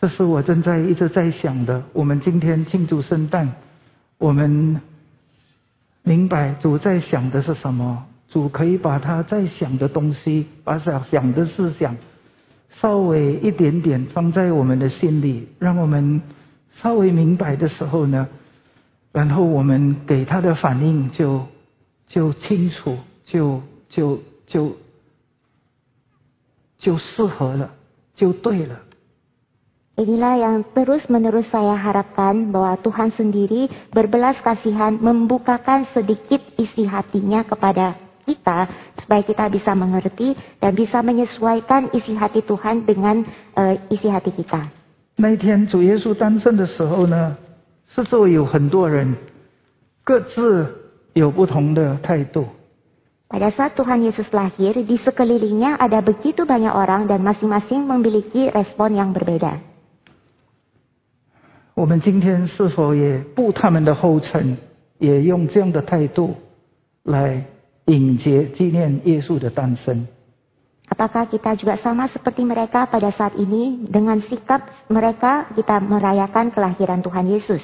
这是我正在一直在想的。我们今天庆祝圣诞，我们明白主在想的是什么。主可以把他在想的东西，把想想的思想，稍微一点点放在我们的心里，让我们稍微明白的时候呢，然后我们给他的反应就就清楚，就就就就适合了，就对了。Inilah yang terus-menerus saya harapkan bahwa Tuhan sendiri berbelas kasihan membukakan sedikit isi hatinya kepada kita supaya kita bisa mengerti dan bisa menyesuaikan isi hati Tuhan dengan uh, isi hati kita. 那一天主耶稣诞生的时候呢，是说有很多人各自有不同的态度。Pada saat Tuhan Yesus lahir, di sekelilingnya ada begitu banyak orang dan masing-masing memiliki respon yang berbeda. 我们今天是否也步他们的后尘，也用这样的态度来迎接纪念耶稣的诞生？Apakah kita juga sama seperti mereka pada saat ini dengan sikap mereka kita merayakan kelahiran Tuhan Yesus?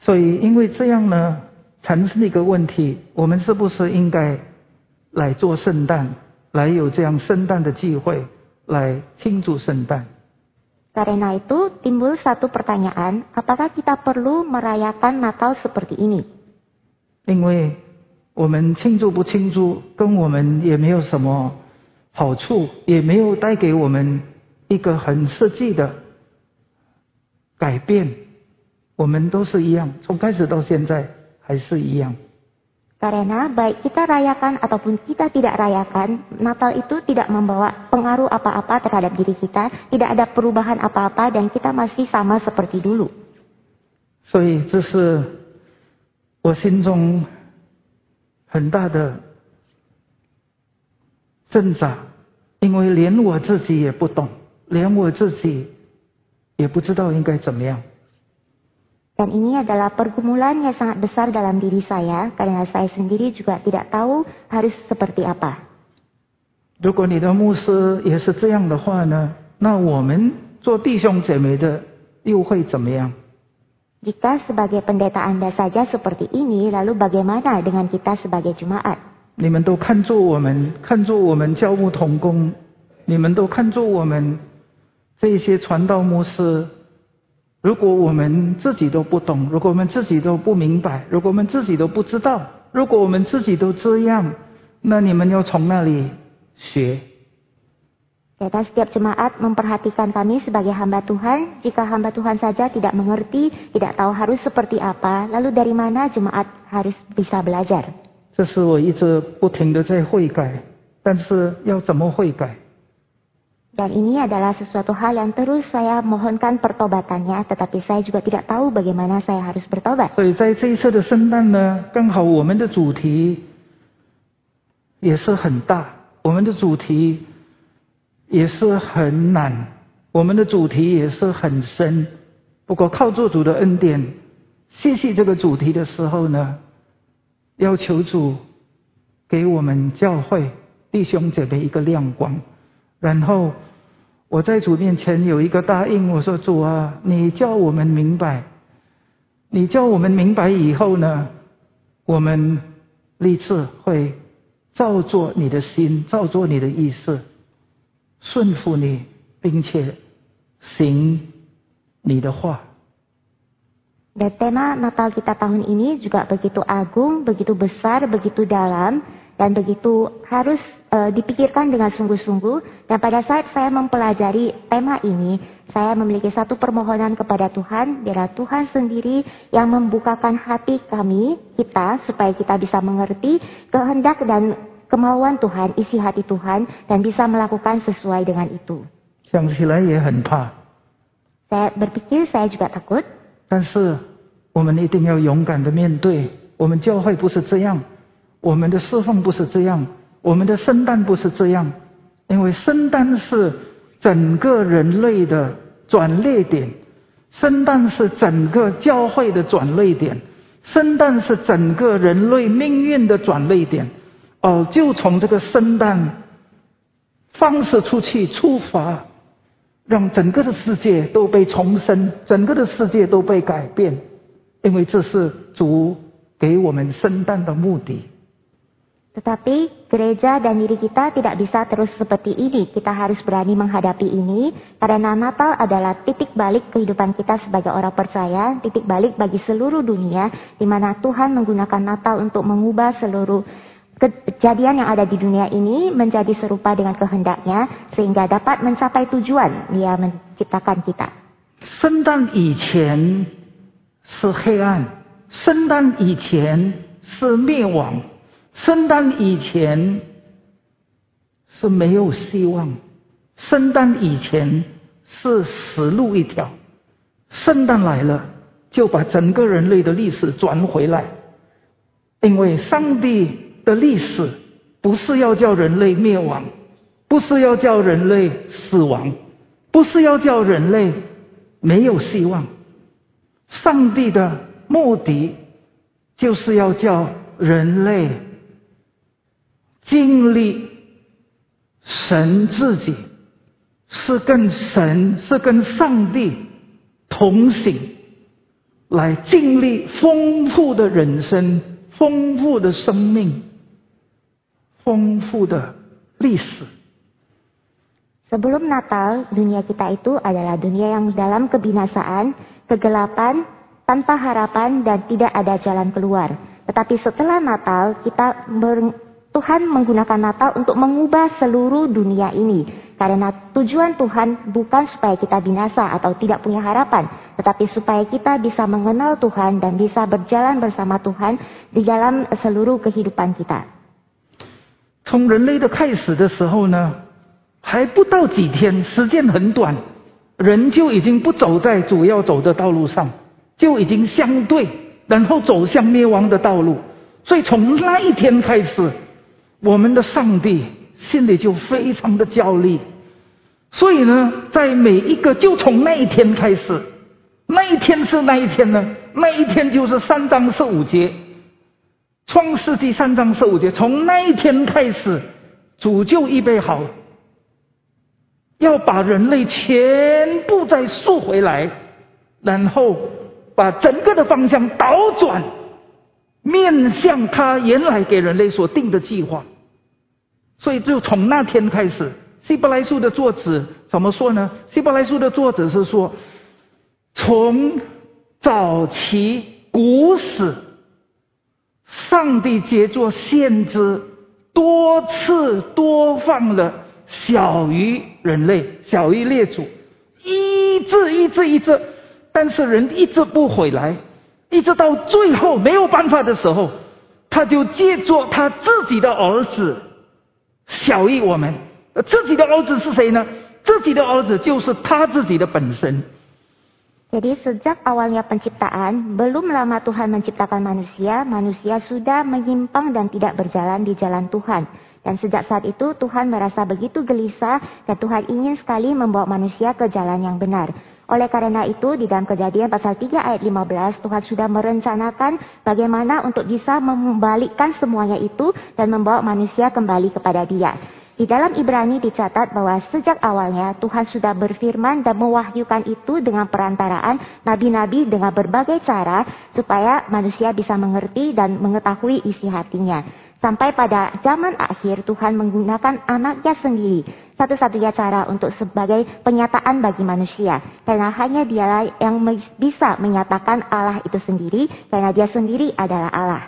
所以，因为这样呢，产生一个问题：我们是不是应该来做圣诞，来有这样圣诞的机会，来庆祝圣诞？Karena itu timbul satu pertanyaan, apakah kita perlu merayakan Natal seperti ini? 因为我们庆祝不庆祝，跟我们也没有什么好处，也没有带给我们一个很实际的改变。我们都是一样，从开始到现在还是一样。Karena baik kita rayakan ataupun kita tidak rayakan, Natal itu tidak membawa pengaruh apa-apa terhadap diri kita, tidak ada perubahan apa-apa dan kita masih sama seperti dulu. 所以这是我心中很大的挣扎，因为连我自己也不懂，连我自己也不知道应该怎么样。 Dan ini adalah pergumulan yang sangat besar dalam diri saya karena saya sendiri juga tidak tahu harus seperti apa. 如果你的牧师也是这样的话呢，那我们做弟兄姐妹的又会怎么样？Jika sebagai pendeta Anda saja seperti ini, lalu bagaimana dengan kita sebagai jemaat? 你们都看作我们，看作我们教牧同工，你们都看作我们这些传道牧师。如果我们自己都不懂，如果我们自己都不明白，如果我们自己都不知道，如果我们自己都这样，那你们要从哪里学？Kita setiap jemaat memperhatikan kami sebagai hamba Tuhan. Jika hamba Tuhan saja tidak mengerti, tidak tahu harus seperti apa, lalu dari mana jemaat harus bisa belajar? 这是我一直不停的在悔改，但是要怎么悔改？Dan ini adalah sesuatu hal yang terus saya mohonkan pertobatannya, tetapi saya juga tidak tahu bagaimana saya harus bertobat. 所以在这一次的圣诞呢，刚好我们的主题也是很大，我们的主题也是很难，我们的主题也是很深。不过靠做主的恩典，细细这个主题的时候呢，要求主给我们教会弟兄姐妹一个亮光，然后。我在主面前有一个答应，我说主啊，你叫我们明白，你叫我们明白以后呢，我们立志会照做你的心，照做你的意思，顺服你，并且行你的话。Dan tema Natal kita tahun ini juga begitu agung, begitu besar, begitu dalam, dan begitu harus uh, dipikirkan dengan sungguh-sungguh. Dan pada saat saya mempelajari tema ini, saya memiliki satu permohonan kepada Tuhan, biarlah Tuhan sendiri yang membukakan hati kami, kita, supaya kita bisa mengerti kehendak dan kemauan Tuhan, isi hati Tuhan, dan bisa melakukan sesuai dengan itu. Saya berpikir saya juga takut. 但是我们一定要勇敢的面对，我们教会不是这样，我们的侍奉不是这样。 我们的圣诞不是这样，因为圣诞是整个人类的转捩点，圣诞是整个教会的转捩点，圣诞是整个人类命运的转捩点。哦，就从这个圣诞放射出去出发，让整个的世界都被重生，整个的世界都被改变，因为这是主给我们圣诞的目的。Tetapi gereja dan diri kita tidak bisa terus seperti ini. Kita harus berani menghadapi ini karena Natal adalah titik balik kehidupan kita sebagai orang percaya, titik balik bagi seluruh dunia di mana Tuhan menggunakan Natal untuk mengubah seluruh kejadian yang ada di dunia ini menjadi serupa dengan kehendaknya sehingga dapat mencapai tujuan dia menciptakan kita. 圣诞以前是黑暗，圣诞以前是灭亡， 圣诞以前是没有希望，圣诞以前是死路一条，圣诞来了就把整个人类的历史转回来，因为上帝的历史不是要叫人类灭亡，不是要叫人类死亡，不是要叫人类没有希望。上帝的目的就是要叫人类经历神自己，是跟神，是跟上帝同行，来经历丰富的人生、丰富的生命、丰富的历史。 Sebelum Natal, dunia kita itu adalah dunia yang dalam kebinasaan, kegelapan, tanpa harapan dan tidak ada jalan keluar. Tetapi setelah Natal, kita ber- Tuhan menggunakan Natal untuk mengubah seluruh dunia ini. Karena tujuan Tuhan bukan supaya kita binasa atau tidak punya harapan, tetapi supaya kita bisa mengenal Tuhan dan bisa berjalan bersama Tuhan di dalam seluruh kehidupan kita. 从人类的开始的时候呢，还不到几天，时间很短，人就已经不走在主要走的道路上，就已经相对，然后走向灭亡的道路。所以从那一天开始， 我们的上帝心里就非常的焦虑。所以呢，在每一个就从那一天开始，那一天是那一天呢？那一天就是三章十五节。创世纪三章十五节，从那一天开始，主就预备好，要把人类全部再赎回来，然后把整个的方向倒转，面向他原来给人类所定的计划。所以，就从那天开始，希伯来书的作者怎么说呢？希伯来书的作者是说，从早期古史。上帝借作先知，多次多放了小于人类，小于列祖，一直一直一直，但是人一直不回来，一直到最后没有办法的时候，他就借作他自己的儿子，小于我们。自己的儿子是谁呢？自己的儿子就是他自己的本身。Jadi sejak awalnya penciptaan, belum lama Tuhan menciptakan manusia, manusia sudah menyimpang dan tidak berjalan di jalan Tuhan. Dan sejak saat itu Tuhan merasa begitu gelisah dan Tuhan ingin sekali membawa manusia ke jalan yang benar. Oleh karena itu di dalam kejadian pasal 3 ayat 15 Tuhan sudah merencanakan bagaimana untuk bisa membalikkan semuanya itu dan membawa manusia kembali kepada dia. Di dalam Ibrani dicatat bahwa sejak awalnya Tuhan sudah berfirman dan mewahyukan itu dengan perantaraan nabi-nabi dengan berbagai cara supaya manusia bisa mengerti dan mengetahui isi hatinya. Sampai pada zaman akhir Tuhan menggunakan anaknya sendiri satu-satunya cara untuk sebagai penyataan bagi manusia. Karena hanya dialah yang bisa menyatakan Allah itu sendiri karena dia sendiri adalah Allah.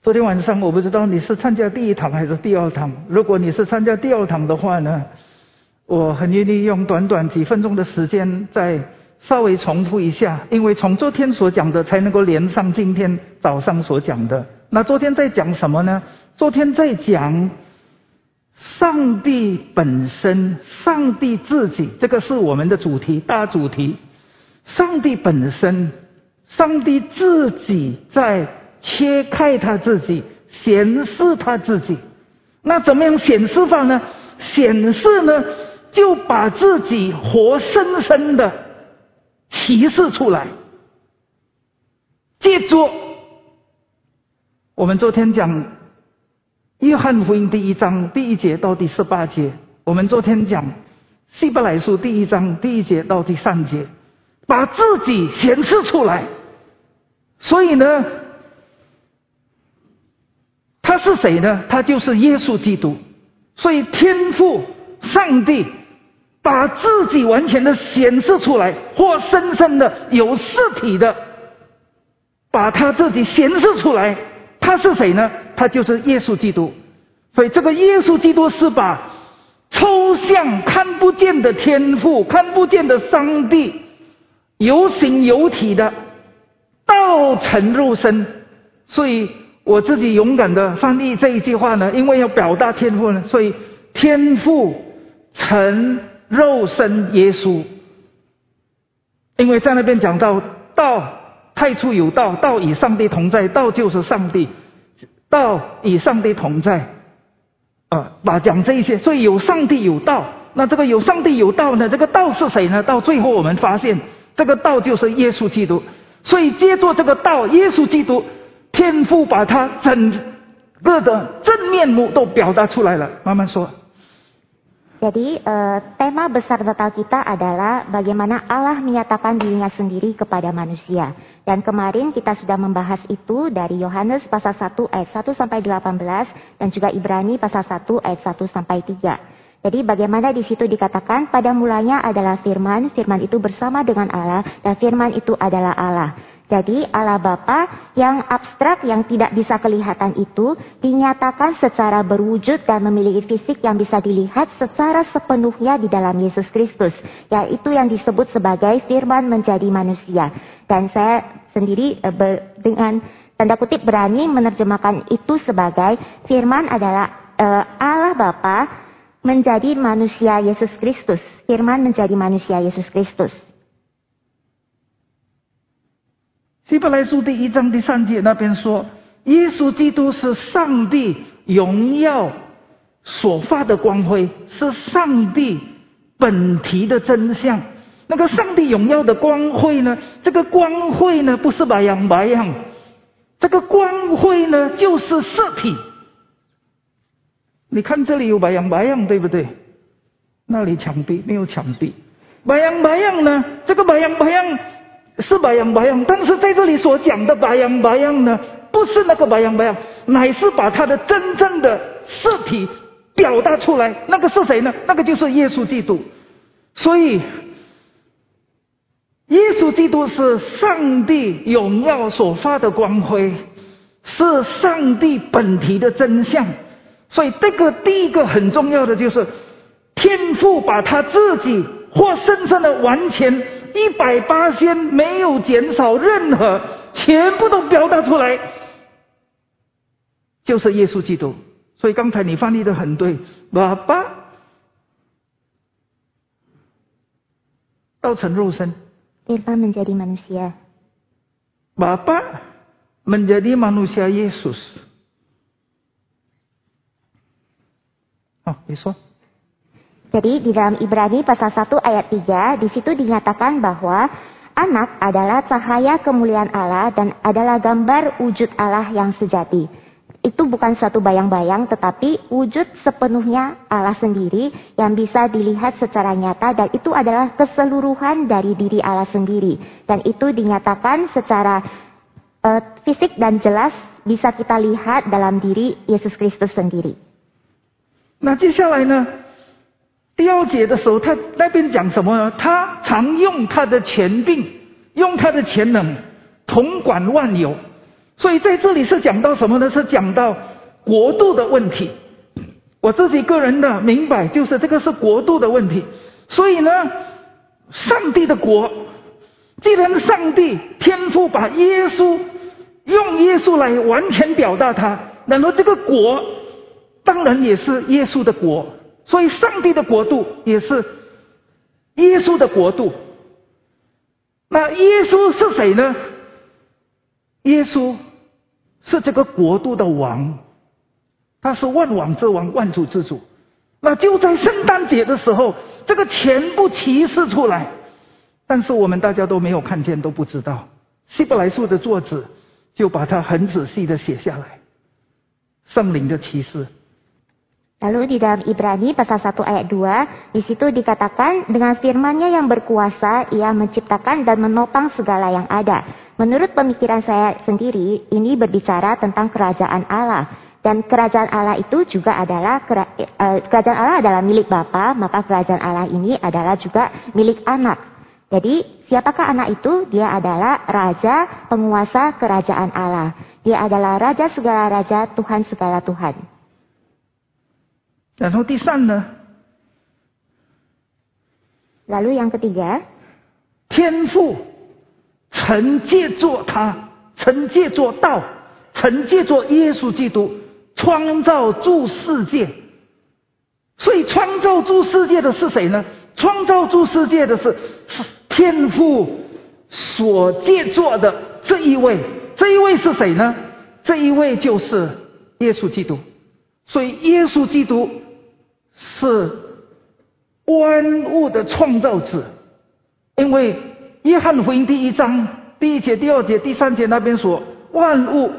昨天晚上我不知道你是参加第一堂还是第二堂。如果你是参加第二堂的话呢，我很愿意用短短几分钟的时间再稍微重复一下，因为从昨天所讲的才能够连上今天早上所讲的。那昨天在讲什么呢？昨天在讲上帝本身，上帝自己，这个是我们的主题，大主题。上帝本身，上帝自己在。切开他自己，显示他自己。那怎么样显示法呢？显示呢，就把自己活生生的启示出来。借着我们昨天讲约翰福音第一章第一节到第十八节，我们昨天讲希伯来书第一章第一节到第三节，把自己显示出来。所以呢，他是谁呢？他就是耶稣基督。所以天父上帝把自己完全的显示出来，活生生的有实体的，把他自己显示出来。他是谁呢？他就是耶稣基督。所以这个耶稣基督是把抽象看不见的天赋、看不见的上帝有形有体的道成肉身。所以我自己勇敢的翻译这一句话呢，因为要表达天赋呢，所以天赋成肉身耶稣。因为在那边讲到道太初有道，道与上帝同在，道就是上帝，道与上帝同在。啊，把讲这一些，所以有上帝有道，那这个有上帝有道呢？这个道是谁呢？到最后我们发现，这个道就是耶稣基督。所以接着这个道，耶稣基督，天父把他整个的真面目都表达出来了。慢慢说。Jadi uh, tema besar Natal kita adalah bagaimana Allah menyatakan dirinya sendiri kepada manusia. Dan kemarin kita sudah membahas itu dari Yohanes pasal 1 ayat 1 sampai 18 dan juga Ibrani pasal 1 ayat 1 sampai 3. Jadi bagaimana di situ dikatakan pada mulanya adalah firman, firman itu bersama dengan Allah dan firman itu adalah Allah. Jadi Allah Bapa yang abstrak yang tidak bisa kelihatan itu dinyatakan secara berwujud dan memiliki fisik yang bisa dilihat secara sepenuhnya di dalam Yesus Kristus. Yaitu yang disebut sebagai firman menjadi manusia. Dan saya sendiri eh, dengan tanda kutip berani menerjemahkan itu sebagai firman adalah eh, Allah Bapa menjadi manusia Yesus Kristus. Firman menjadi manusia Yesus Kristus. 希伯来书第一章第三节那边说，耶稣基督是上帝荣耀所发的光辉，是上帝本体的真相。那个上帝荣耀的光辉呢？这个光辉呢，不是白羊白羊，这个光辉呢，就是实体。你看这里有白羊白羊，对不对？那里墙壁没有墙壁，白羊白羊呢？这个白羊白羊。是白羊白羊，但是在这里所讲的白羊白羊呢，不是那个白羊白羊，乃是把他的真正的实体表达出来。那个是谁呢？那个就是耶稣基督。所以，耶稣基督是上帝荣耀所发的光辉，是上帝本体的真相。所以，这个第一个很重要的就是天父把他自己活生生的完全。一百八仙没有减少任何，全部都表达出来，就是耶稣基督。所以刚才你翻译的很对，爸爸道成肉身，Firman menjadi manusia，爸爸 menjadi manusia Yesus。好，你说。Jadi di dalam Ibrani pasal 1 ayat 3 di situ dinyatakan bahwa anak adalah cahaya kemuliaan Allah dan adalah gambar wujud Allah yang sejati. Itu bukan suatu bayang-bayang tetapi wujud sepenuhnya Allah sendiri yang bisa dilihat secara nyata dan itu adalah keseluruhan dari diri Allah sendiri. Dan itu dinyatakan secara uh, fisik dan jelas bisa kita lihat dalam diri Yesus Kristus sendiri. 那接下来呢？ 第二节的时候，他那边讲什么呢？他常用他的权柄，用他的潜能，统管万有。所以在这里是讲到什么呢？是讲到国度的问题。我自己个人的明白，就是这个是国度的问题。所以呢，上帝的国，既然上帝天父把耶稣用耶稣来完全表达他，然后这个国当然也是耶稣的国。所以，上帝的国度也是耶稣的国度。那耶稣是谁呢？耶稣是这个国度的王，他是万王之王、万主之主。那就在圣诞节的时候，这个全部启示出来，但是我们大家都没有看见，都不知道。希伯来书的作者就把它很仔细的写下来，圣灵的启示。Lalu di dalam Ibrani pasal 1 ayat 2, di situ dikatakan dengan firman-Nya yang berkuasa ia menciptakan dan menopang segala yang ada. Menurut pemikiran saya sendiri, ini berbicara tentang kerajaan Allah. Dan kerajaan Allah itu juga adalah eh, kerajaan Allah adalah milik Bapa, maka kerajaan Allah ini adalah juga milik anak. Jadi, siapakah anak itu? Dia adalah raja penguasa kerajaan Allah. Dia adalah raja segala raja, Tuhan segala Tuhan. 然后第三呢？Lalu yang ketiga，天父曾借作他，曾借作道，曾借作耶稣基督创造诸世界。所以创造诸世界的是谁呢？创造诸世界的是是天父所借作的这一位。这一位是谁呢？这一位就是耶稣基督。所以耶稣基督。是万物的创造者，因为约翰福音第一章第一节、第二节、第三节那边说，万物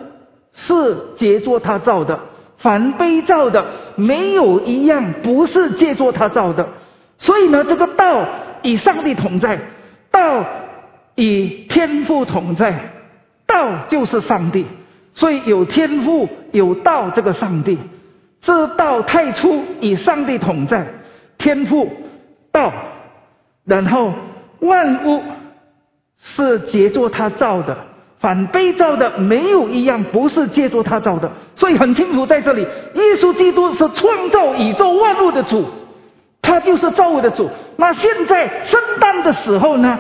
是借作他造的，凡被造的没有一样不是借作他造的。所以呢，这个道与上帝同在，道与天父同在，道就是上帝。所以有天赋有道这个上帝。这道太初与上帝同在，天赋道，然后万物是借助他造的，反被造的没有一样不是借助他造的，所以很清楚在这里，耶稣基督是创造宇宙万物的主，他就是造物的主。那现在圣诞的时候呢，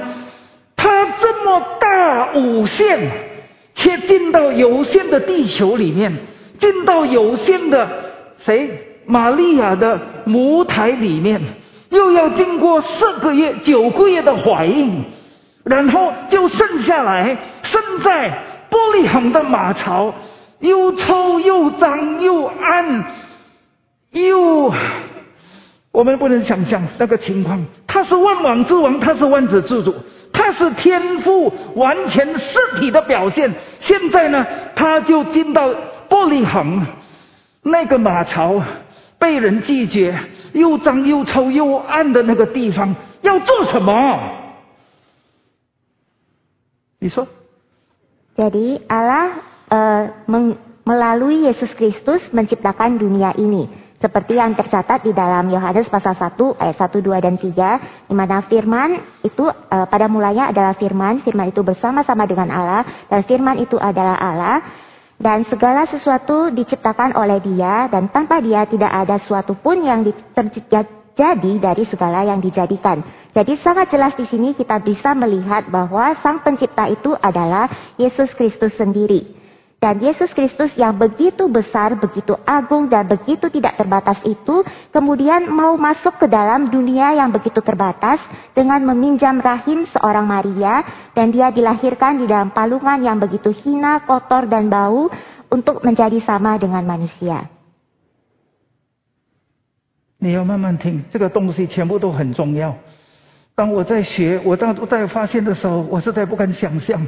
他这么大无限，却进到有限的地球里面，进到有限的。谁？玛利亚的母胎里面，又要经过四个月、九个月的怀孕，然后就剩下来，生在玻璃恒的马槽，又臭又脏又暗，又我们不能想象那个情况。他是万王之王，他是万子之主，他是天赋完全实体的表现。现在呢，他就进到玻璃恒。那个马槽被人拒绝，又脏又臭又暗的那个地方，要做什么？你说？Jadi Allah melalui Yesus Kristus menciptakan dunia ini. Seperti yang tercatat di dalam Yohanes pasal 1 ayat 1, 2, dan 3. Di mana firman itu pada mulanya adalah firman. Firman itu bersama-sama dengan Allah. Dan firman itu adalah Allah. dan segala sesuatu diciptakan oleh dia dan tanpa dia tidak ada suatu pun yang terjadi dari segala yang dijadikan. Jadi sangat jelas di sini kita bisa melihat bahwa sang pencipta itu adalah Yesus Kristus sendiri. Dan Yesus Kristus yang begitu besar, begitu agung, dan begitu tidak terbatas itu, kemudian mau masuk ke dalam dunia yang begitu terbatas dengan meminjam rahim seorang Maria, dan dia dilahirkan di dalam palungan yang begitu hina, kotor, dan bau untuk menjadi sama dengan manusia. 你要慢慢听，这个东西全部都很重要。当我在学，我当在发现的时候，我实在不敢想象。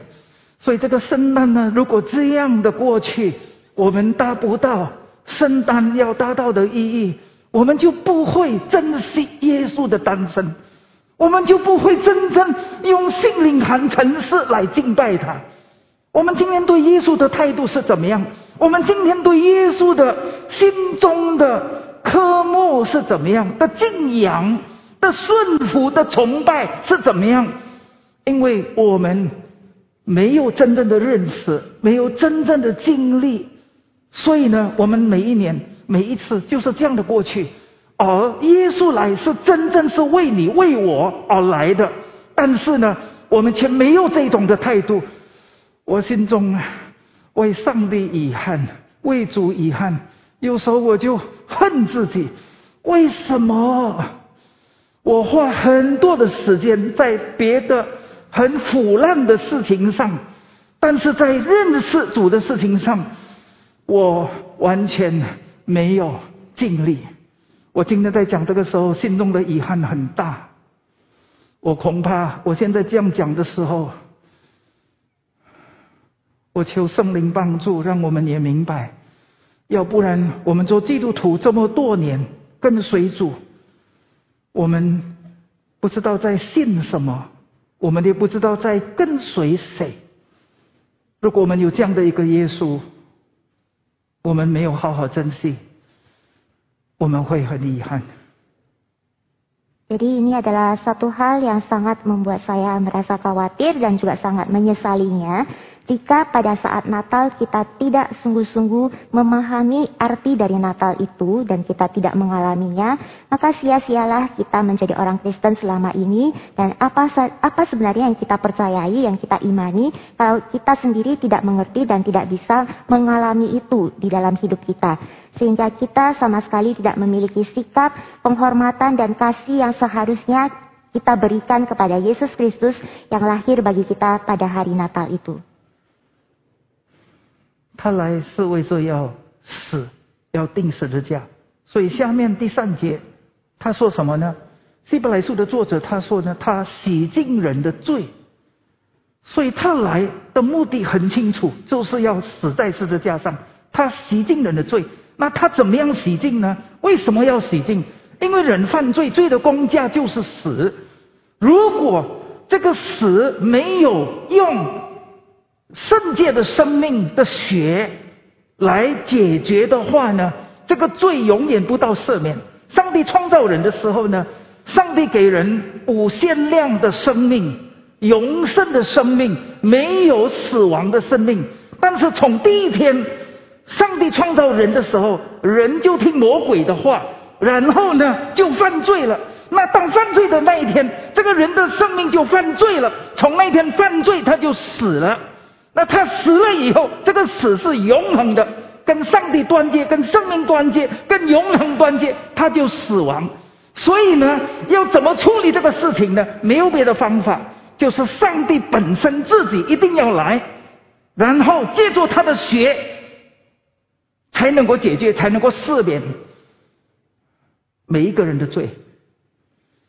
所以这个圣诞呢，如果这样的过去，我们达不到圣诞要达到的意义，我们就不会珍惜耶稣的诞生，我们就不会真正用心灵和诚实来敬拜他。我们今天对耶稣的态度是怎么样？我们今天对耶稣的心中的科目是怎么样的敬仰、的顺服、的崇拜是怎么样？因为我们。没有真正的认识，没有真正的经历，所以呢，我们每一年、每一次就是这样的过去。而耶稣来是真正是为你、为我而来的，但是呢，我们却没有这种的态度。我心中啊为上帝遗憾，为主遗憾。有时候我就恨自己，为什么我花很多的时间在别的？很腐烂的事情上，但是在认识主的事情上，我完全没有尽力。我今天在讲这个时候，心中的遗憾很大。我恐怕我现在这样讲的时候，我求圣灵帮助，让我们也明白，要不然我们做基督徒这么多年跟随主，我们不知道在信什么，我们也不知道在跟随谁。如果我们有这样的一个耶稣，我们没有好好珍惜，我们会很遗憾。Jadi ini adalah satu hal yang sangat membuat saya merasa khawatir dan juga sangat menyesalinya. Jika pada saat Natal kita tidak sungguh-sungguh memahami arti dari Natal itu dan kita tidak mengalaminya, maka sia-sialah kita menjadi orang Kristen selama ini dan apa apa sebenarnya yang kita percayai, yang kita imani kalau kita sendiri tidak mengerti dan tidak bisa mengalami itu di dalam hidup kita. Sehingga kita sama sekali tidak memiliki sikap, penghormatan dan kasih yang seharusnya kita berikan kepada Yesus Kristus yang lahir bagi kita pada hari Natal itu. 他来是为说要死，要定十字架。所以下面第三节他说什么呢？希伯来书的作者他说呢，他洗净人的罪。所以他来的目的很清楚，就是要死在十字架上。他洗净人的罪。那他怎么样洗净呢？为什么要洗净？因为人犯罪，罪的公价就是死。如果这个死没有用圣界的生命的血来解决的话呢，这个罪永远不到赦免。上帝创造人的时候呢，上帝给人无限量的生命，永生的生命，没有死亡的生命。但是从第一天。上帝创造人的时候，人就听魔鬼的话，然后呢就犯罪了。那当犯罪的那一天，这个人的生命就犯罪了。从那天犯罪，他就死了。那他死了以后，这个死是永恒的，跟上帝断绝，跟生命断绝，跟永恒断绝，他就死亡。所以呢，要怎么处理这个事情呢？没有别的方法，就是上帝本身自己一定要来，然后借助他的血。才能够解决，才能够赦免每一个人的罪。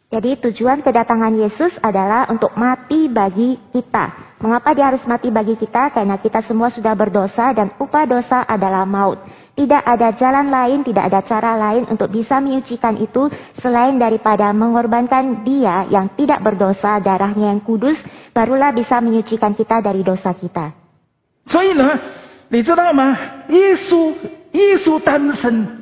Jadi tujuan kedatangan Yesus adalah untuk mati bagi kita. Mengapa dia harus mati bagi kita? Karena kita semua sudah berdosa dan upah dosa adalah maut. Tidak ada jalan lain, tidak ada cara lain untuk bisa menyucikan itu selain daripada mengorbankan dia yang tidak berdosa, darahnya yang kudus, barulah bisa menyucikan kita dari dosa kita. 所以呢，你知道吗？耶稣，耶稣诞生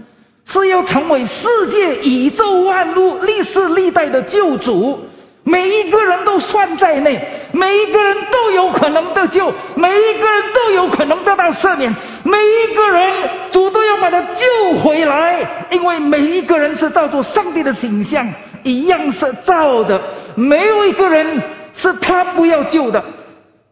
是要成为世界、宇宙万物、历世历代的救主，每一个人都算在内，每一个人都有可能得救，每一个人都有可能得到赦免，每一个人主都要把他救回来，因为每一个人是照着上帝的形象一样是造的，没有一个人是他不要救的，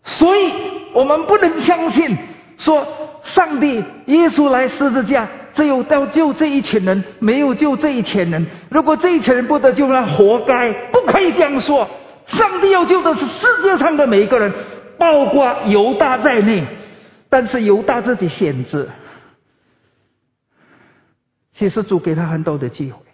所以我们不能相信说上帝耶稣来十字架。只有到救这一群人，没有救这一群人。如果这一群人不得救，那活该，不可以这样说。上帝要救的是世界上的每一个人，包括犹大在内。但是犹大自己选择，其实主给他很多的机会。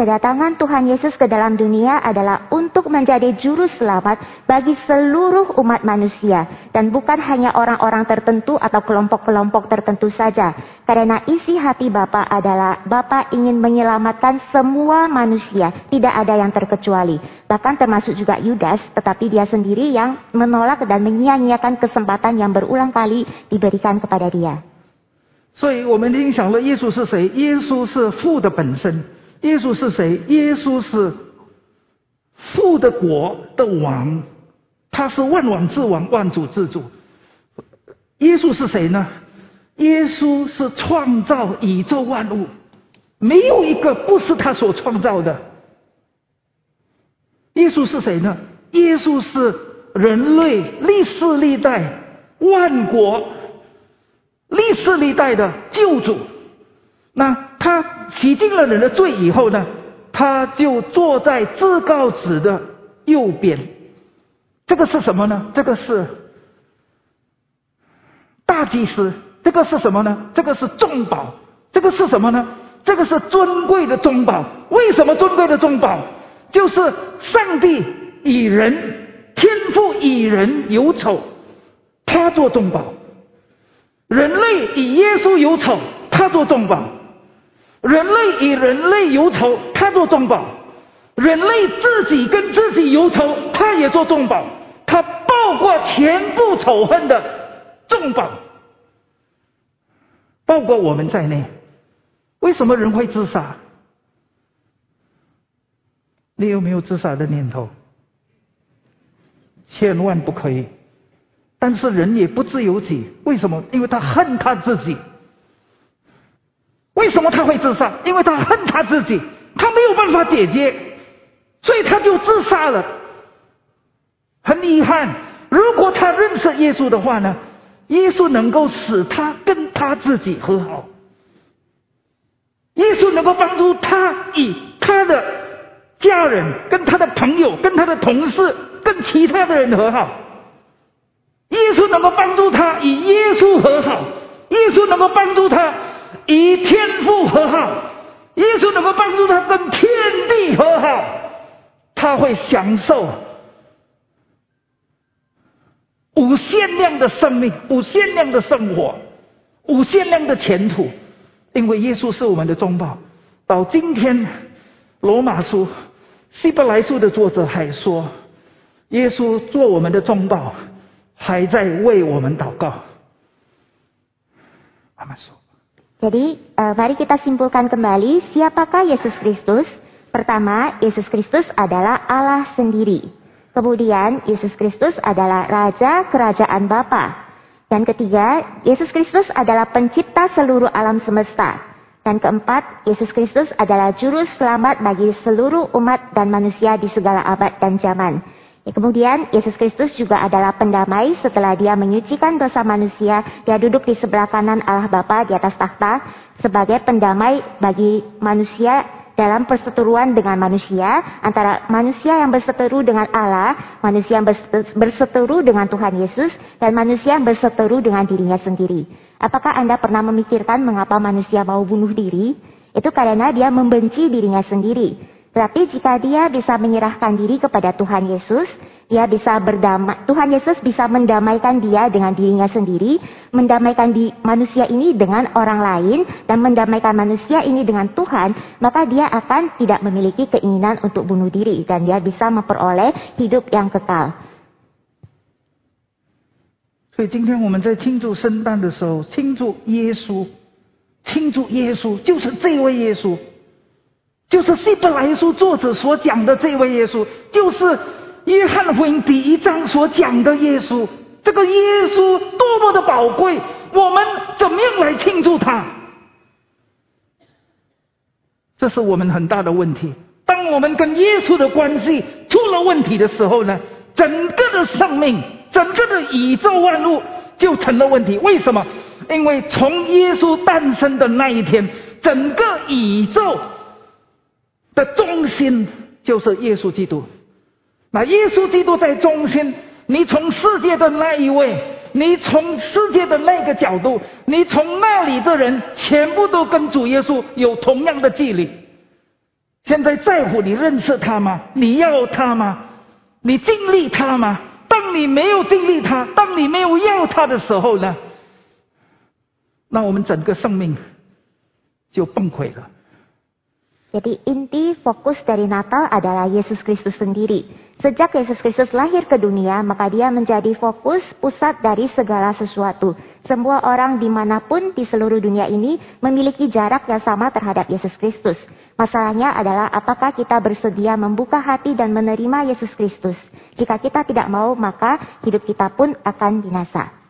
Kedatangan Tuhan Yesus ke dalam dunia adalah untuk menjadi juru selamat bagi seluruh umat manusia dan bukan hanya orang-orang tertentu atau kelompok-kelompok tertentu saja. Karena isi hati Bapa adalah Bapa ingin menyelamatkan semua manusia, tidak ada yang terkecuali. Bahkan termasuk juga Yudas, tetapi dia sendiri yang menolak dan menyia-nyiakan kesempatan yang berulang kali diberikan kepada dia. 所以我们已经想了，耶稣是谁？耶稣是父的本身。 耶稣是谁？耶稣是父的国的王，他是万王之王，万主之主。耶稣是谁呢？耶稣是创造宇宙万物，没有一个不是他所创造的。耶稣是谁呢？耶稣是人类历世历代万国历世历代的救主。那他洗净了人的罪以后呢，他就坐在至高子的右边。这个是什么呢？这个是大祭司。这个是什么呢？这个是重宝。这个是什么呢？这个是尊贵的中宝。为什么尊贵的中宝？就是上帝与人，天父与人有仇，他做中宝。人类与耶稣有仇，他做中宝；人类与人类有仇，他做重宝；人类自己跟自己有仇，他也做重宝。他报过全部仇恨的重宝，包括我们在内。为什么人会自杀？你有没有自杀的念头？千万不可以。但是人也不自由己，为什么？因为他恨他自己。为什么他会自杀？因为他恨他自己，他没有办法解决，所以他就自杀了。很遗憾，如果他认识耶稣的话呢？耶稣能够使他跟他自己和好，耶稣能够帮助他与他的家人、跟他的朋友、跟他的同事、跟其他的人和好。耶稣能够帮助他与耶稣和好，耶稣能够帮助他与天父和好，耶稣能够帮助他跟天地和好，他会享受无限量的生命、无限量的生活、无限量的前途，因为耶稣是我们的中保。到今天，罗马书、希伯来书的作者还说，耶稣做我们的中保。还在为我们祷告。Jadi, uh, mari kita simpulkan kembali siapakah Yesus Kristus. Pertama, Yesus Kristus adalah Allah sendiri. Kemudian, Yesus Kristus adalah Raja Kerajaan Bapa. Dan ketiga, Yesus Kristus adalah pencipta seluruh alam semesta. Dan keempat, Yesus Kristus adalah juru selamat bagi seluruh umat dan manusia di segala abad dan zaman. Kemudian Yesus Kristus juga adalah pendamai setelah dia menyucikan dosa manusia. Dia duduk di sebelah kanan Allah Bapa di atas takhta sebagai pendamai bagi manusia dalam perseteruan dengan manusia antara manusia yang berseteru dengan Allah, manusia yang berseteru dengan Tuhan Yesus dan manusia yang berseteru dengan dirinya sendiri. Apakah Anda pernah memikirkan mengapa manusia mau bunuh diri? Itu karena dia membenci dirinya sendiri. Tetapi jika dia bisa menyerahkan diri kepada Tuhan Yesus, dia bisa berdamai, Tuhan Yesus bisa mendamaikan dia dengan dirinya sendiri, mendamaikan di manusia ini dengan orang lain, dan mendamaikan manusia ini dengan Tuhan, maka dia akan tidak memiliki keinginan untuk bunuh diri, dan dia bisa memperoleh hidup yang kekal. 所以今天我们在庆祝圣诞的时候，庆祝耶稣，庆祝耶稣，就是这位耶稣。 就是希伯来书作者所讲的这位耶稣，就是约翰福音第一章所讲的耶稣。这个耶稣多么的宝贵，我们怎么样来庆祝他？这是我们很大的问题。当我们跟耶稣的关系出了问题的时候呢，整个的生命，整个的宇宙万物就成了问题。为什么？因为从耶稣诞生的那一天，整个宇宙。的中心就是耶稣基督，那耶稣基督在中心，你从世界的那一位，你从世界的那个角度，你从那里的人，全部都跟主耶稣有同样的距离。现在在乎你认识他吗？你要他吗？你经历他吗？当你没有经历他，当你没有要他的时候呢？那我们整个生命就崩溃了。Jadi inti fokus dari Natal adalah Yesus Kristus sendiri. Sejak Yesus Kristus lahir ke dunia, maka dia menjadi fokus pusat dari segala sesuatu. Semua orang dimanapun di seluruh dunia ini memiliki jarak yang sama terhadap Yesus Kristus. Masalahnya adalah apakah kita bersedia membuka hati dan menerima Yesus Kristus. Jika kita tidak mau, maka hidup kita pun akan binasa.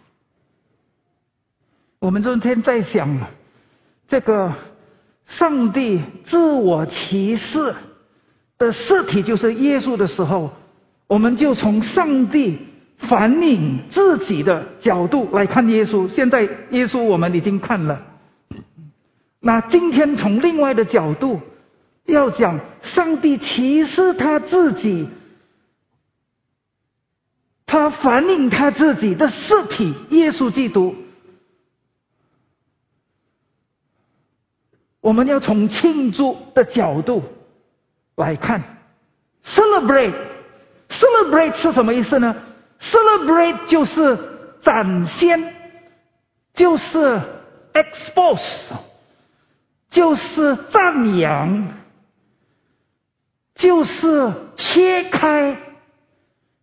我们昨天在想这个 上帝自我启示的实体就是耶稣的时候，我们就从上帝反映自己的角度来看耶稣。现在耶稣我们已经看了，那今天从另外的角度要讲上帝启示他自己，他反映他自己的实体耶稣基督。我们要从庆祝的角度来看，celebrate，celebrate 是什么意思呢？celebrate 就是展现、就是 expose，就是赞扬，就是切开，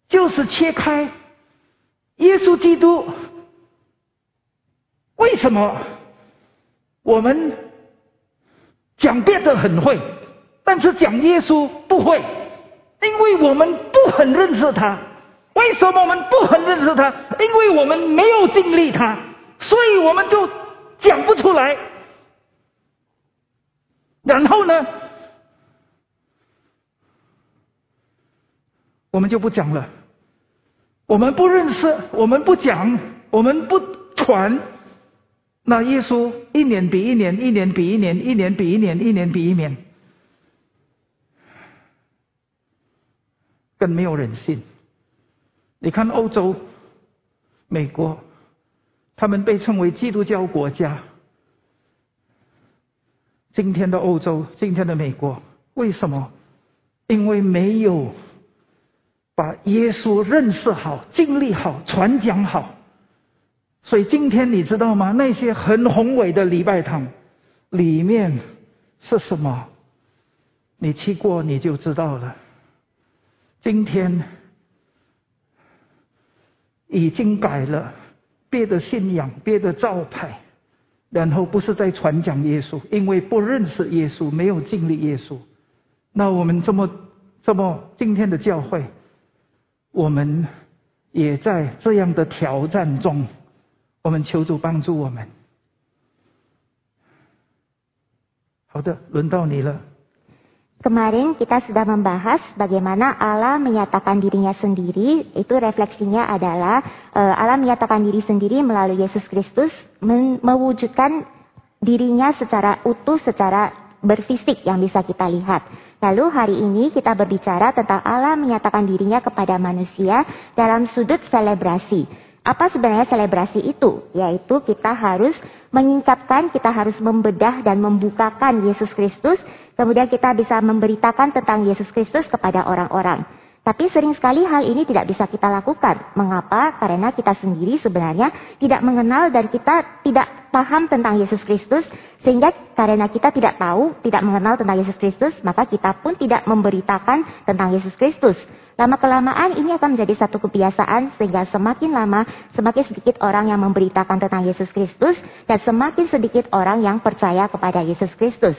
就是切开。耶稣基督为什么我们讲别的很会，但是讲耶稣不会？因为我们不很认识他。为什么我们不很认识他？因为我们没有经历他，所以我们就讲不出来。然后呢，我们就不讲了。我们不认识，我们不讲，我们不传。那耶稣一年比一年，一年比一年，一年比一年，一年比一年，更没有人性。你看欧洲、美国，他们被称为基督教国家。今天的欧洲，今天的美国，为什么？因为没有把耶稣认识好、经历好、传讲好。所以今天你知道吗？那些很宏伟的礼拜堂里面是什么？你去过你就知道了。今天。已经改了别的信仰、别的招牌，然后不是在传讲耶稣，因为不认识耶稣，没有经历耶稣。那我们这么这么今天的教会，我们也在这样的挑战中，我们求主帮助我们。好的，轮到你了。Kemarin kita sudah membahas bagaimana Allah menyatakan dirinya sendiri. Itu refleksinya adalah uh, Allah menyatakan diri sendiri melalui Yesus Kristus mewujudkan dirinya secara utuh, secara berfisik yang bisa kita lihat. Lalu hari ini kita berbicara tentang Allah menyatakan dirinya kepada manusia dalam sudut selebrasi. Apa sebenarnya selebrasi itu? Yaitu kita harus menyingkapkan, kita harus membedah dan membukakan Yesus Kristus Kemudian kita bisa memberitakan tentang Yesus Kristus kepada orang-orang. Tapi sering sekali hal ini tidak bisa kita lakukan. Mengapa? Karena kita sendiri sebenarnya tidak mengenal dan kita tidak paham tentang Yesus Kristus. Sehingga karena kita tidak tahu, tidak mengenal tentang Yesus Kristus, maka kita pun tidak memberitakan tentang Yesus Kristus. Lama-kelamaan ini akan menjadi satu kebiasaan sehingga semakin lama semakin sedikit orang yang memberitakan tentang Yesus Kristus dan semakin sedikit orang yang percaya kepada Yesus Kristus.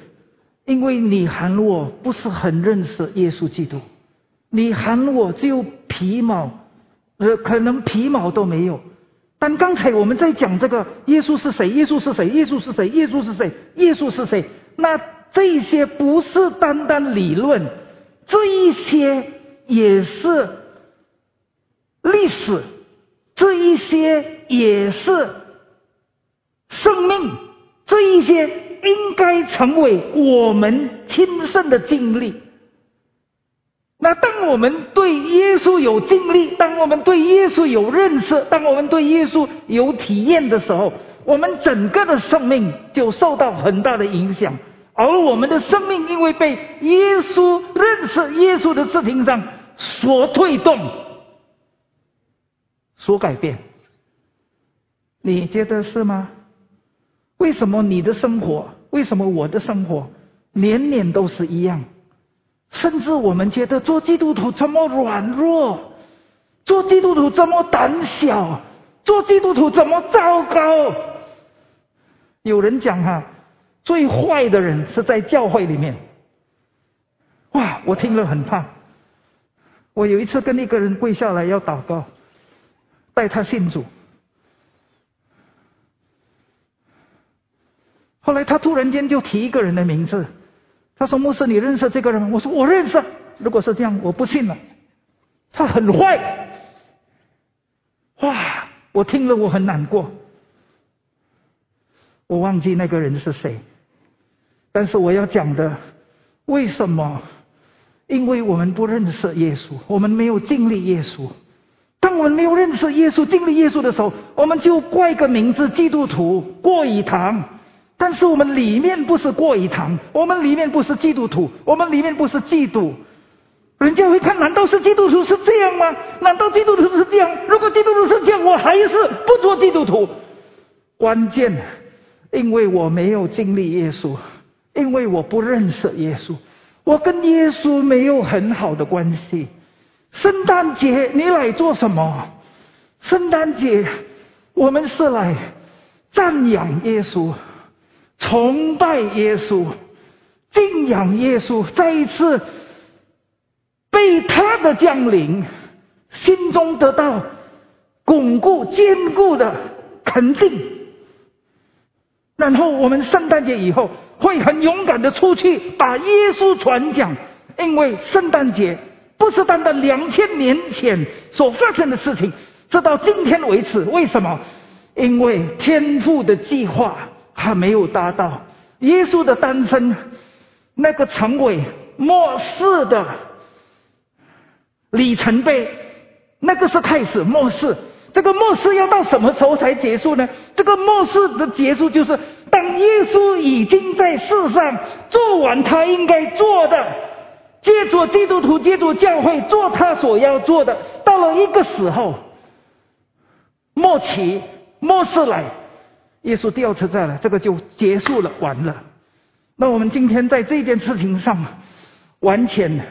因为你喊我不是很认识耶稣基督，你喊我只有皮毛，呃，可能皮毛都没有。但刚才我们在讲这个耶稣是谁？耶稣是谁？耶稣是谁？耶稣是谁？耶稣是谁？那这些不是单单理论，这一些也是历史，这一些也是生命，这一些。应该成为我们亲身的经历。那当我们对耶稣有经历，当我们对耶稣有认识，当我们对耶稣有体验的时候，我们整个的生命就受到很大的影响。而我们的生命因为被耶稣认识耶稣的事情上所推动、所改变，你觉得是吗？为什么你的生活？为什么我的生活年年都是一样？甚至我们觉得做基督徒这么软弱，做基督徒这么胆小，做基督徒这么糟糕。有人讲哈，最坏的人是在教会里面。哇，我听了很怕。我有一次跟一个人跪下来要祷告，带他信主。后来他突然间就提一个人的名字，他说：“牧师，你认识这个人吗？”我说：“我认识。”如果是这样，我不信了。他很坏，哇！我听了我很难过。我忘记那个人是谁。但是我要讲的，为什么？因为我们不认识耶稣，我们没有经历耶稣。当我们没有认识耶稣、经历耶稣的时候，我们就怪个名字“基督徒”过一堂。但是我们里面不是过一堂，我们里面不是基督徒，我们里面不是基督。人家会看，难道是基督徒是这样吗？难道基督徒是这样？如果基督徒是这样，我还是不做基督徒。关键，因为我没有经历耶稣。因为我不认识耶稣，我跟耶稣没有很好的关系。圣诞节你来做什么？圣诞节我们是来赞扬耶稣、崇拜耶稣、敬仰耶稣，再一次被他的降临，心中得到巩固、坚固的肯定。然后我们圣诞节以后会很勇敢的出去把耶稣传讲，因为圣诞节不是单单两千年前所发生的事情，直到今天为止。为什么？因为天父的计划还没有达到，耶稣的诞生那个成为末世的里程碑，那个是开始末世。这个末世要到什么时候才结束呢？这个末世的结束就是当耶稣已经在世上做完他应该做的，借助基督徒、借助教会做他所要做的。到了一个时候，末期末世来，耶稣第二次再来，这个就结束了，完了。那我们今天在这件事情上完全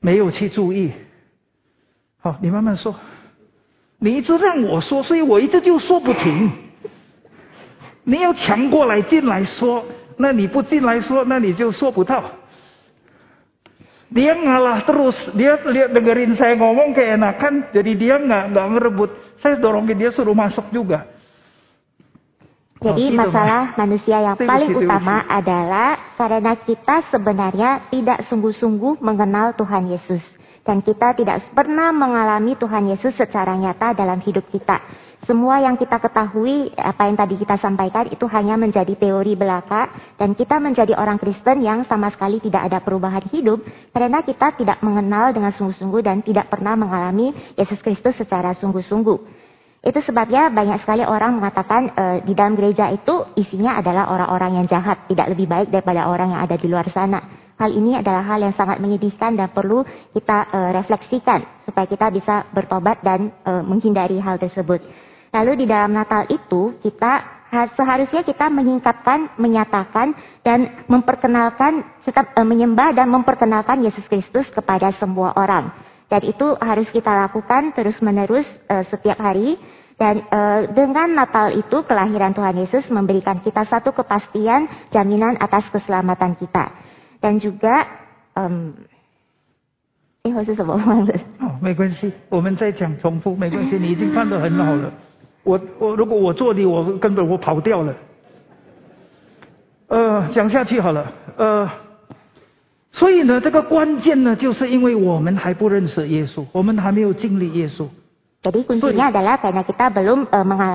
没有去注意。好，你慢慢说。你一直让我说，所以我一直就说不停。你要强过来进来说，那你不进来说，那你就说不到。Dia ngalah terus, dia lihat dengerin saya ngomong keenakan, jadi dia nggak nggak ngerebut. Saya dorongin dia suruh masuk juga. Jadi masalah manusia yang paling utama adalah karena kita sebenarnya tidak sungguh-sungguh mengenal Tuhan Yesus. Dan kita tidak pernah mengalami Tuhan Yesus secara nyata dalam hidup kita. Semua yang kita ketahui, apa yang tadi kita sampaikan, itu hanya menjadi teori belaka. Dan kita menjadi orang Kristen yang sama sekali tidak ada perubahan hidup. Karena kita tidak mengenal dengan sungguh-sungguh dan tidak pernah mengalami Yesus Kristus secara sungguh-sungguh. Itu sebabnya banyak sekali orang mengatakan e, di dalam gereja itu isinya adalah orang-orang yang jahat, tidak lebih baik daripada orang yang ada di luar sana. Hal ini adalah hal yang sangat menyedihkan dan perlu kita uh, refleksikan supaya kita bisa bertobat dan uh, menghindari hal tersebut. Lalu di dalam Natal itu kita seharusnya kita menyingkapkan, menyatakan dan memperkenalkan tetap uh, menyembah dan memperkenalkan Yesus Kristus kepada semua orang. Dan itu harus kita lakukan terus-menerus uh, setiap hari dan uh, dengan Natal itu kelahiran Tuhan Yesus memberikan kita satu kepastian jaminan atas keselamatan kita. 但 juga，嗯，最后是什么忘了？哦，没关系，我们再讲重复，没关系，你已经放得很好了。我我如果我做你，我根本我跑掉了。呃，讲下去好了。呃，所以呢，这个关键呢，就是因为我们还不认识耶稣，我们还没有经历耶稣。Jadi kuncinya adalah karena kita belum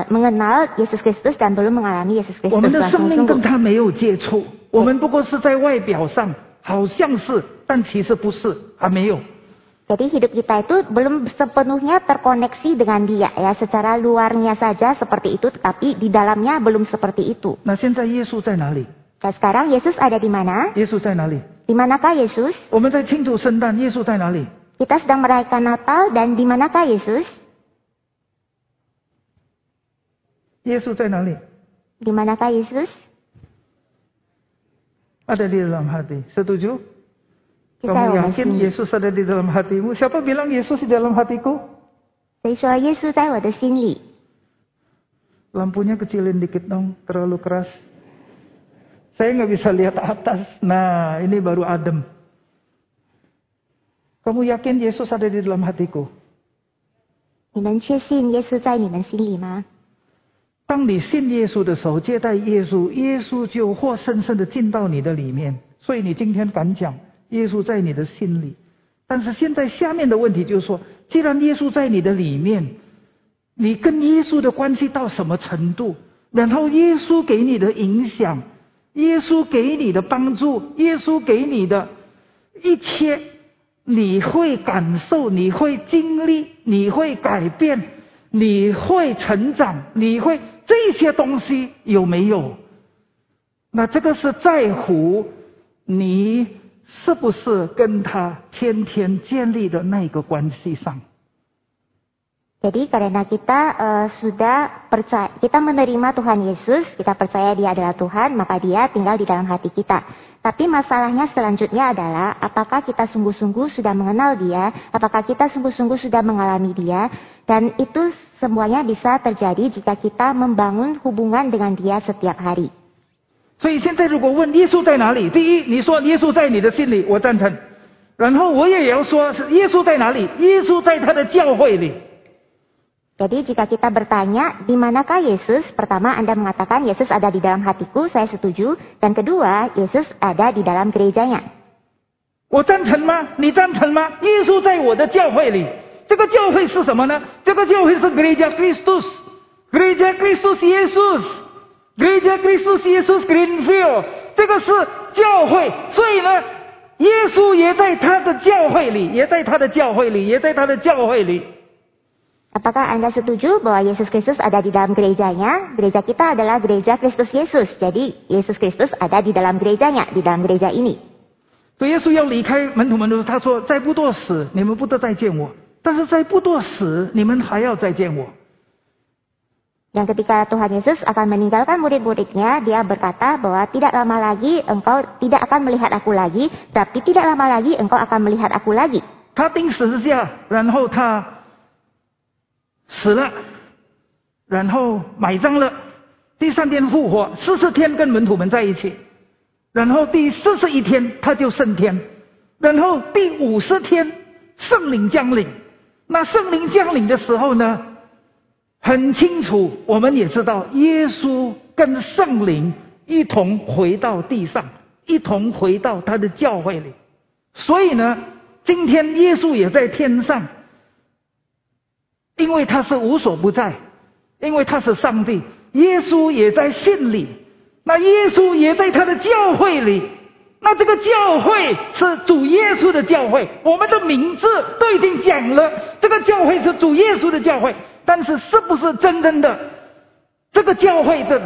mengenal Yesus Kristus dan belum mengalami Yesus Kristus 我们的生命跟他没有接触。我们不过是在外表上好像是，但其实不是，还没有。Jadi hidup kita itu belum sepenuhnya terkoneksi dengan dia ya secara luarnya saja seperti itu tetapi di dalamnya belum seperti itu. Nah, 现在耶稣在哪里? Dan sekarang Yesus ada di mana? 耶稣在哪里? Di manakah Yesus? 我们在庆祝圣诞，耶稣在哪里? Kita sedang merayakan Natal dan di manakah Yesus? 耶稣在哪里? Di manakah Yesus? ada di dalam hati. Setuju? Kamu yakin Yesus ada di dalam hatimu? Siapa bilang Yesus di dalam hatiku? Lampunya kecilin dikit dong, terlalu keras. Saya nggak bisa lihat atas. Nah, ini baru adem. Kamu yakin Yesus ada di dalam hatiku? 你们确信耶稣在你们心里吗？ 当你信耶稣的时候，接待耶稣，耶稣就活生生的进到你的里面。所以你今天敢讲，耶稣在你的心里。但是现在下面的问题就是说，既然耶稣在你的里面，你跟耶稣的关系到什么程度？然后耶稣给你的影响，耶稣给你的帮助，耶稣给你的一切，你会感受，你会经历，你会改变，你会成长，你会这些东西有没有？那这个是在乎你是不是跟他天天建立的那个关系上。 Jadi karena kita uh, sudah percaya, kita menerima Tuhan Yesus, kita percaya Dia adalah Tuhan, maka Dia tinggal di dalam hati kita. Tapi masalahnya selanjutnya adalah apakah kita sungguh-sungguh sudah mengenal Dia, apakah kita sungguh-sungguh sudah mengalami Dia, dan itu semuanya bisa terjadi jika kita membangun hubungan dengan Dia setiap hari. 所以现在如果问耶稣在哪里，第一，你说耶稣在你的心里，我赞成。然后我也要说，是耶稣在哪里？耶稣在他的教会里。 Jadi jika kita bertanya, di manakah Yesus? Pertama Anda mengatakan Yesus ada di dalam hatiku, saya setuju. Dan kedua, Yesus ada di dalam gerejanya. 我赞成吗？你赞成吗？耶稣在我的教会里， 这个教会是什么呢？这个教会是 Gereja Kristus，Gereja Kristus Yesus，Gereja Kristus Yesus Greenfield，这个是教会。所以呢，耶稣也在他的教会里，也在他的教会里，也在他的教会里。 Apakah Anda setuju bahwa Yesus Kristus ada di dalam gerejanya? Gereja kita adalah gereja Kristus Yesus. Jadi Yesus Kristus ada di dalam gerejanya, di dalam gereja ini. 所以耶稣要离开门徒们的时候，他说：“在不多时，你们不得再见我； 但是在不多时，你们还要再见我。Dan ketika Tuhan Yesus akan meninggalkan murid-muridnya, dia berkata bahwa tidak lama lagi engkau tidak akan melihat aku lagi, tapi tidak lama lagi engkau akan melihat aku lagi. ”他钉十字架，然后他死了，然后埋葬了，第三天复活，四十天跟门徒们在一起，然后第四十一天他就升天，然后第五十天圣灵降临。那圣灵降临的时候呢，很清楚，我们也知道，耶稣跟圣灵一同回到地上，一同回到他的教会里。所以呢，今天耶稣也在天上。因为他是无所不在，因为他是上帝，耶稣也在信里，那耶稣也在他的教会里，那这个教会是主耶稣的教会，我们的名字都已经讲了，这个教会是主耶稣的教会，但是是不是真正的这个教会的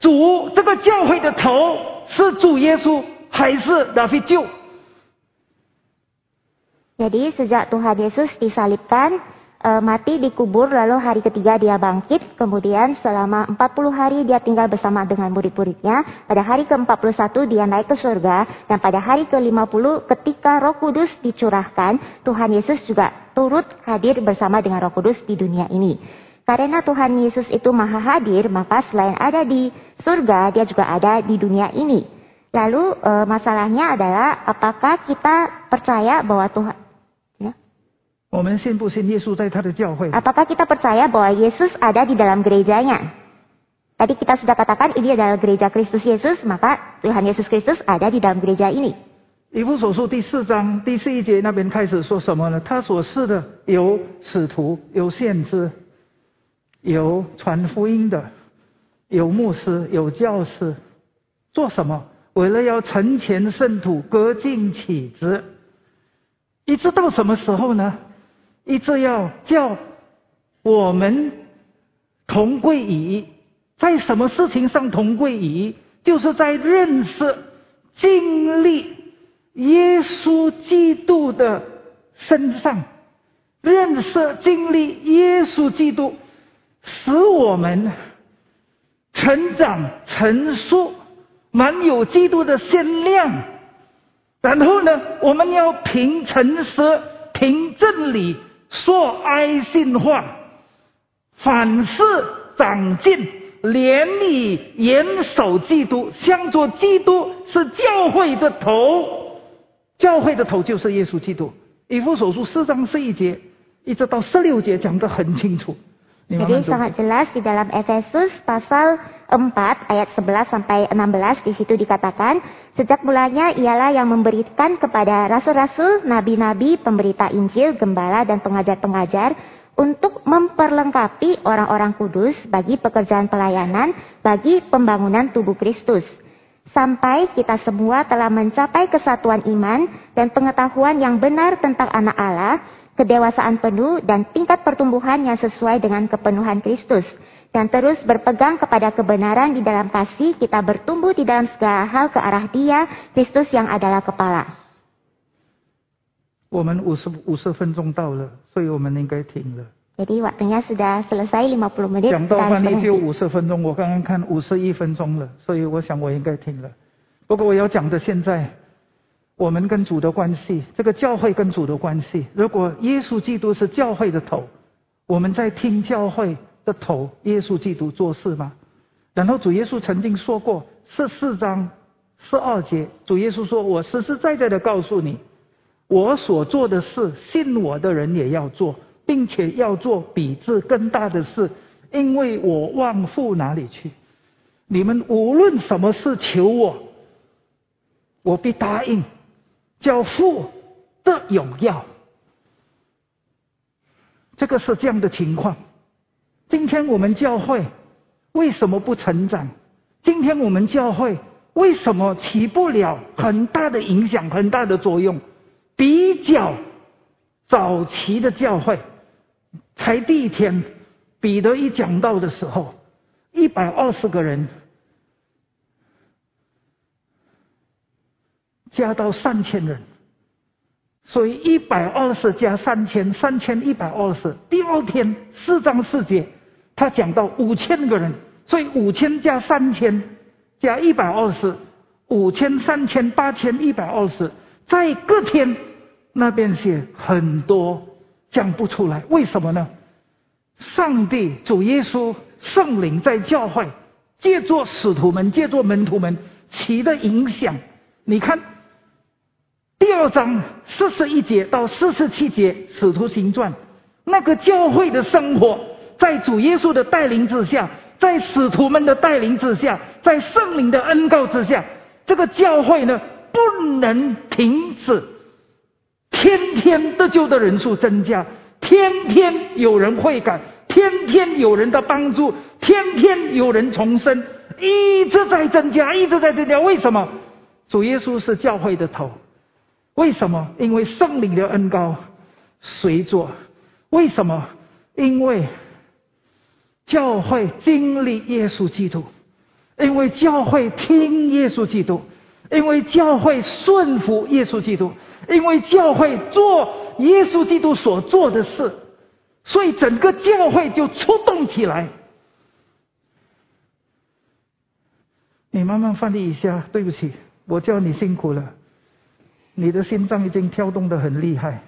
主，这个教会的头是主耶稣，还是大卫救？Jadi sejak Tuhan Yesus disalibkan, eh, mati dikubur, lalu hari ketiga dia bangkit, kemudian selama 40 hari dia tinggal bersama dengan murid-muridnya, pada hari ke-41 dia naik ke surga, dan pada hari ke-50 ketika roh kudus dicurahkan, Tuhan Yesus juga turut hadir bersama dengan roh kudus di dunia ini. Karena Tuhan Yesus itu maha hadir, maka selain ada di surga, dia juga ada di dunia ini. Lalu eh, masalahnya adalah apakah kita percaya bahwa Tuhan 我们信不信耶稣在他的教会？Apakah kita percaya bahwa Yesus ada di dalam gerejanya? Tadi kita sudah katakan ini adalah gereja Kristus Yesus, maka Tuhan Yesus Kristus ada di dalam gereja ini. 以弗所书第四章第四一节那边开始说什么呢？他所示的有使徒，有先知，有传福音的，有牧师，有教师，做什么？为了要成全圣徒，各尽其职。一直到什么时候呢？一直要叫我们同归于一，在什么事情上同归于一？就是在认识、经历耶稣基督的身上，认识、经历耶稣基督，使我们成长、成熟，满有基督的鲜亮。然后呢，我们要凭诚实、凭真理说爱信话，凡事长进，连理严守基督，向着基督是教会的头，教会的头就是耶稣基督。以弗所书四章十一节一直到十六节讲得很清楚。Jadi sangat jelas di dalam Efesus pasal 4 ayat 11 sampai 16 di situ dikatakan sejak mulanya ialah yang memberikan kepada rasul-rasul, nabi-nabi, pemberita Injil, gembala dan pengajar-pengajar untuk memperlengkapi orang-orang kudus bagi pekerjaan pelayanan bagi pembangunan tubuh Kristus. Sampai kita semua telah mencapai kesatuan iman dan pengetahuan yang benar tentang anak Allah kedewasaan penuh dan tingkat pertumbuhan yang sesuai dengan kepenuhan Kristus. Dan terus berpegang kepada kebenaran di dalam kasih, kita bertumbuh di dalam segala hal ke arah dia, Kristus yang adalah kepala. 我们五十五十分钟到了，所以我们应该停了。 Jadi waktunya sudah selesai 50 menit. 讲到 kita 翻 harus 译只有 berhenti. 五十分钟，我刚刚看五十一分钟了，所以我想我应该停了。不过我要讲的现在， 我们跟主的关系，这个教会跟主的关系，如果耶稣基督是教会的头，我们在听教会的头耶稣基督做事吗？然后主耶稣曾经说过十四章十二节，主耶稣说：“我实实在在的告诉你，我所做的事，信我的人也要做，并且要做比这更大的事，因为我往父哪里去。你们无论什么事求我，我必答应，叫父的荣耀。这个是这样的情况。今天我们教会为什么不成长？今天我们教会为什么起不了很大的影响、很大的作用？比较早期的教会，才第一天，彼得一讲到的时候，一百二十个人，加到三千人，所以一百二十加三千，三千一百二十。第二天四章四节，他讲到五千个人，所以五千加三千加一百二十，五千、三千、八千、一百二十，在隔天那边写很多讲不出来，为什么呢？上帝、主耶稣、圣灵在教会借着使徒们、借着门徒们起的影响，你看。第二章四十一节到四十七节《使徒行传》，那个教会的生活，在主耶稣的带领之下，在使徒们的带领之下，在圣灵的恩告之下，这个教会呢不能停止，天天得救的人数增加，天天有人会改，天天有人的帮助，天天有人重生，一直在增加，一直在增加。为什么？主耶稣是教会的头。为什么？因为圣灵的恩高随着。为什么？因为教会经历耶稣基督，因为教会听耶稣基督，因为教会顺服耶稣基督，因为教会做耶稣基督所做的事，所以整个教会就出动起来。你慢慢翻译一下，对不起，我叫你辛苦了。你的心脏已经跳动得很厉害。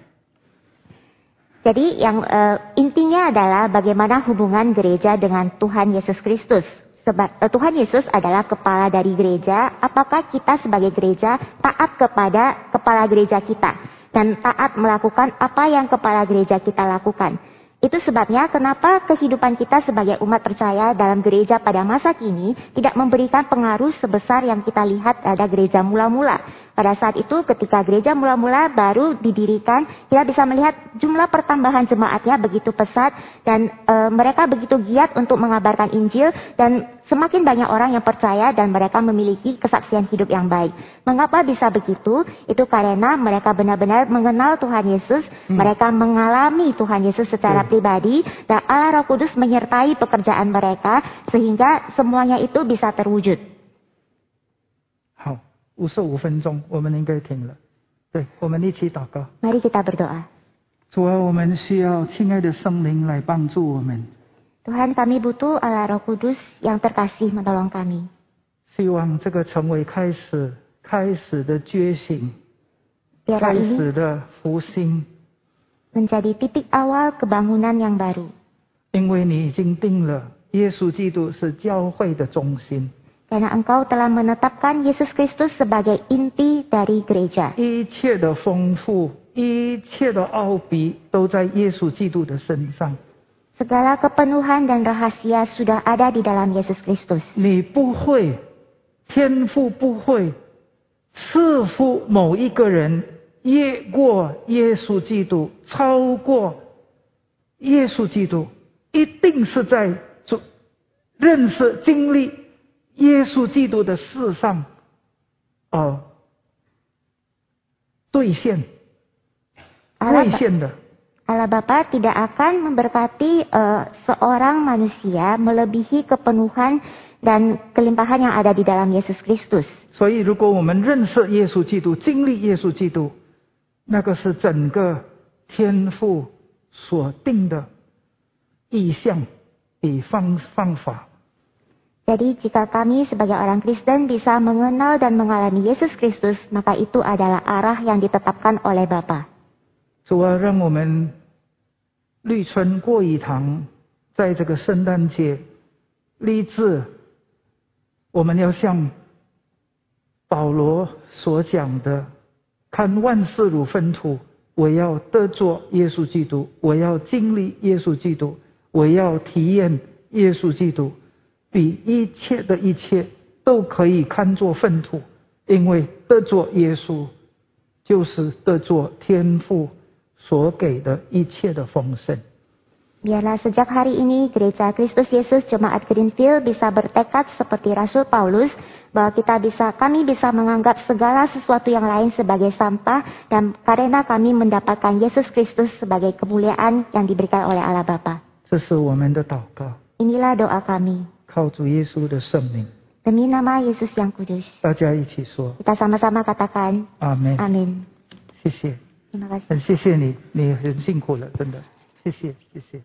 Jadi yang eh, intinya adalah bagaimana hubungan gereja dengan Tuhan Yesus Kristus. Seba- eh, Tuhan Yesus adalah kepala dari gereja. Apakah kita sebagai gereja taat kepada kepala gereja kita dan taat melakukan apa yang kepala gereja kita lakukan? Itu sebabnya kenapa kehidupan kita sebagai umat percaya dalam gereja pada masa kini tidak memberikan pengaruh sebesar yang kita lihat pada gereja mula-mula. pada saat itu ketika gereja mula-mula baru didirikan, kita bisa melihat jumlah pertambahan jemaatnya begitu pesat dan e, mereka begitu giat untuk mengabarkan Injil dan semakin banyak orang yang percaya dan mereka memiliki kesaksian hidup yang baik. Mengapa bisa begitu? Itu karena mereka benar-benar mengenal Tuhan Yesus, mereka mengalami Tuhan Yesus secara pribadi dan Allah Roh Kudus menyertai pekerjaan mereka sehingga semuanya itu bisa terwujud. 好，五十五分钟，我们应该停了。对，我们一起祷告。Mari kita berdoa. 主啊，我们需要亲爱的圣灵来帮助我们，Tuhan kami butuh Allah Roh Kudus yang terkasih menolong kami. 希望这个成为开始，开始的觉醒，Biarlah 开 ini 始的复兴，menjadi titik awal kebangunan yang baru. 因为你已经定了，耶稣基督是教会的中心，Karena engkau telah menetapkan Yesus Kristus sebagai inti dari gereja. 一切的丰富，一切的奥秘都在耶稣基督的身上。Segala kepenuhan dan rahasia sudah ada di dalam Yesus Kristus. 你不会，天父不会赐福某一个人越过耶稣基督，超过耶稣基督，一定是在主认识、经历耶稣基督的世上，哦，兑现、兑现的。Allah Bapa tidak akan memberkati eh, seorang manusia melebihi kepenuhan dan kelimpahan yang ada di dalam Yesus Kristus. 所以，如果我们认识耶稣基督、经历耶稣基督，那个是整个天父所定的意向与方方法。Jadi jika kami sebagai orang Kristen bisa mengenal dan mengalami Yesus Kristus, maka itu adalah arah yang ditetapkan oleh Bapa. 主啊，让我们绿春过一堂，在这个圣诞节立志，我们要像保罗所讲的，看万事如粪土，我要得着耶稣基督，我要经历耶稣基督，我要体验耶稣基督，比一切的一切都可以看作粪土，因为得着耶稣，就是得着天父所给的一切的丰盛。Biarlah sejak hari ini Gereja Kristus Yesus Jemaat Greenfield bisa bertekad seperti Rasul Paulus bahwa kita bisa kami bisa menganggap segala sesuatu yang lain sebagai sampah dan karena kami mendapatkan Yesus Kristus sebagai kemuliaan yang diberikan oleh Allah Bapa. 这是我们的祷告，Inilah doa kami. 靠主耶稣的圣名，Demi nama Yesus yang kudus. 大家一起说 Kita sama-sama katakan 阿门。amin. 谢谢.很谢谢你，你很辛苦了，真的，谢谢，谢谢。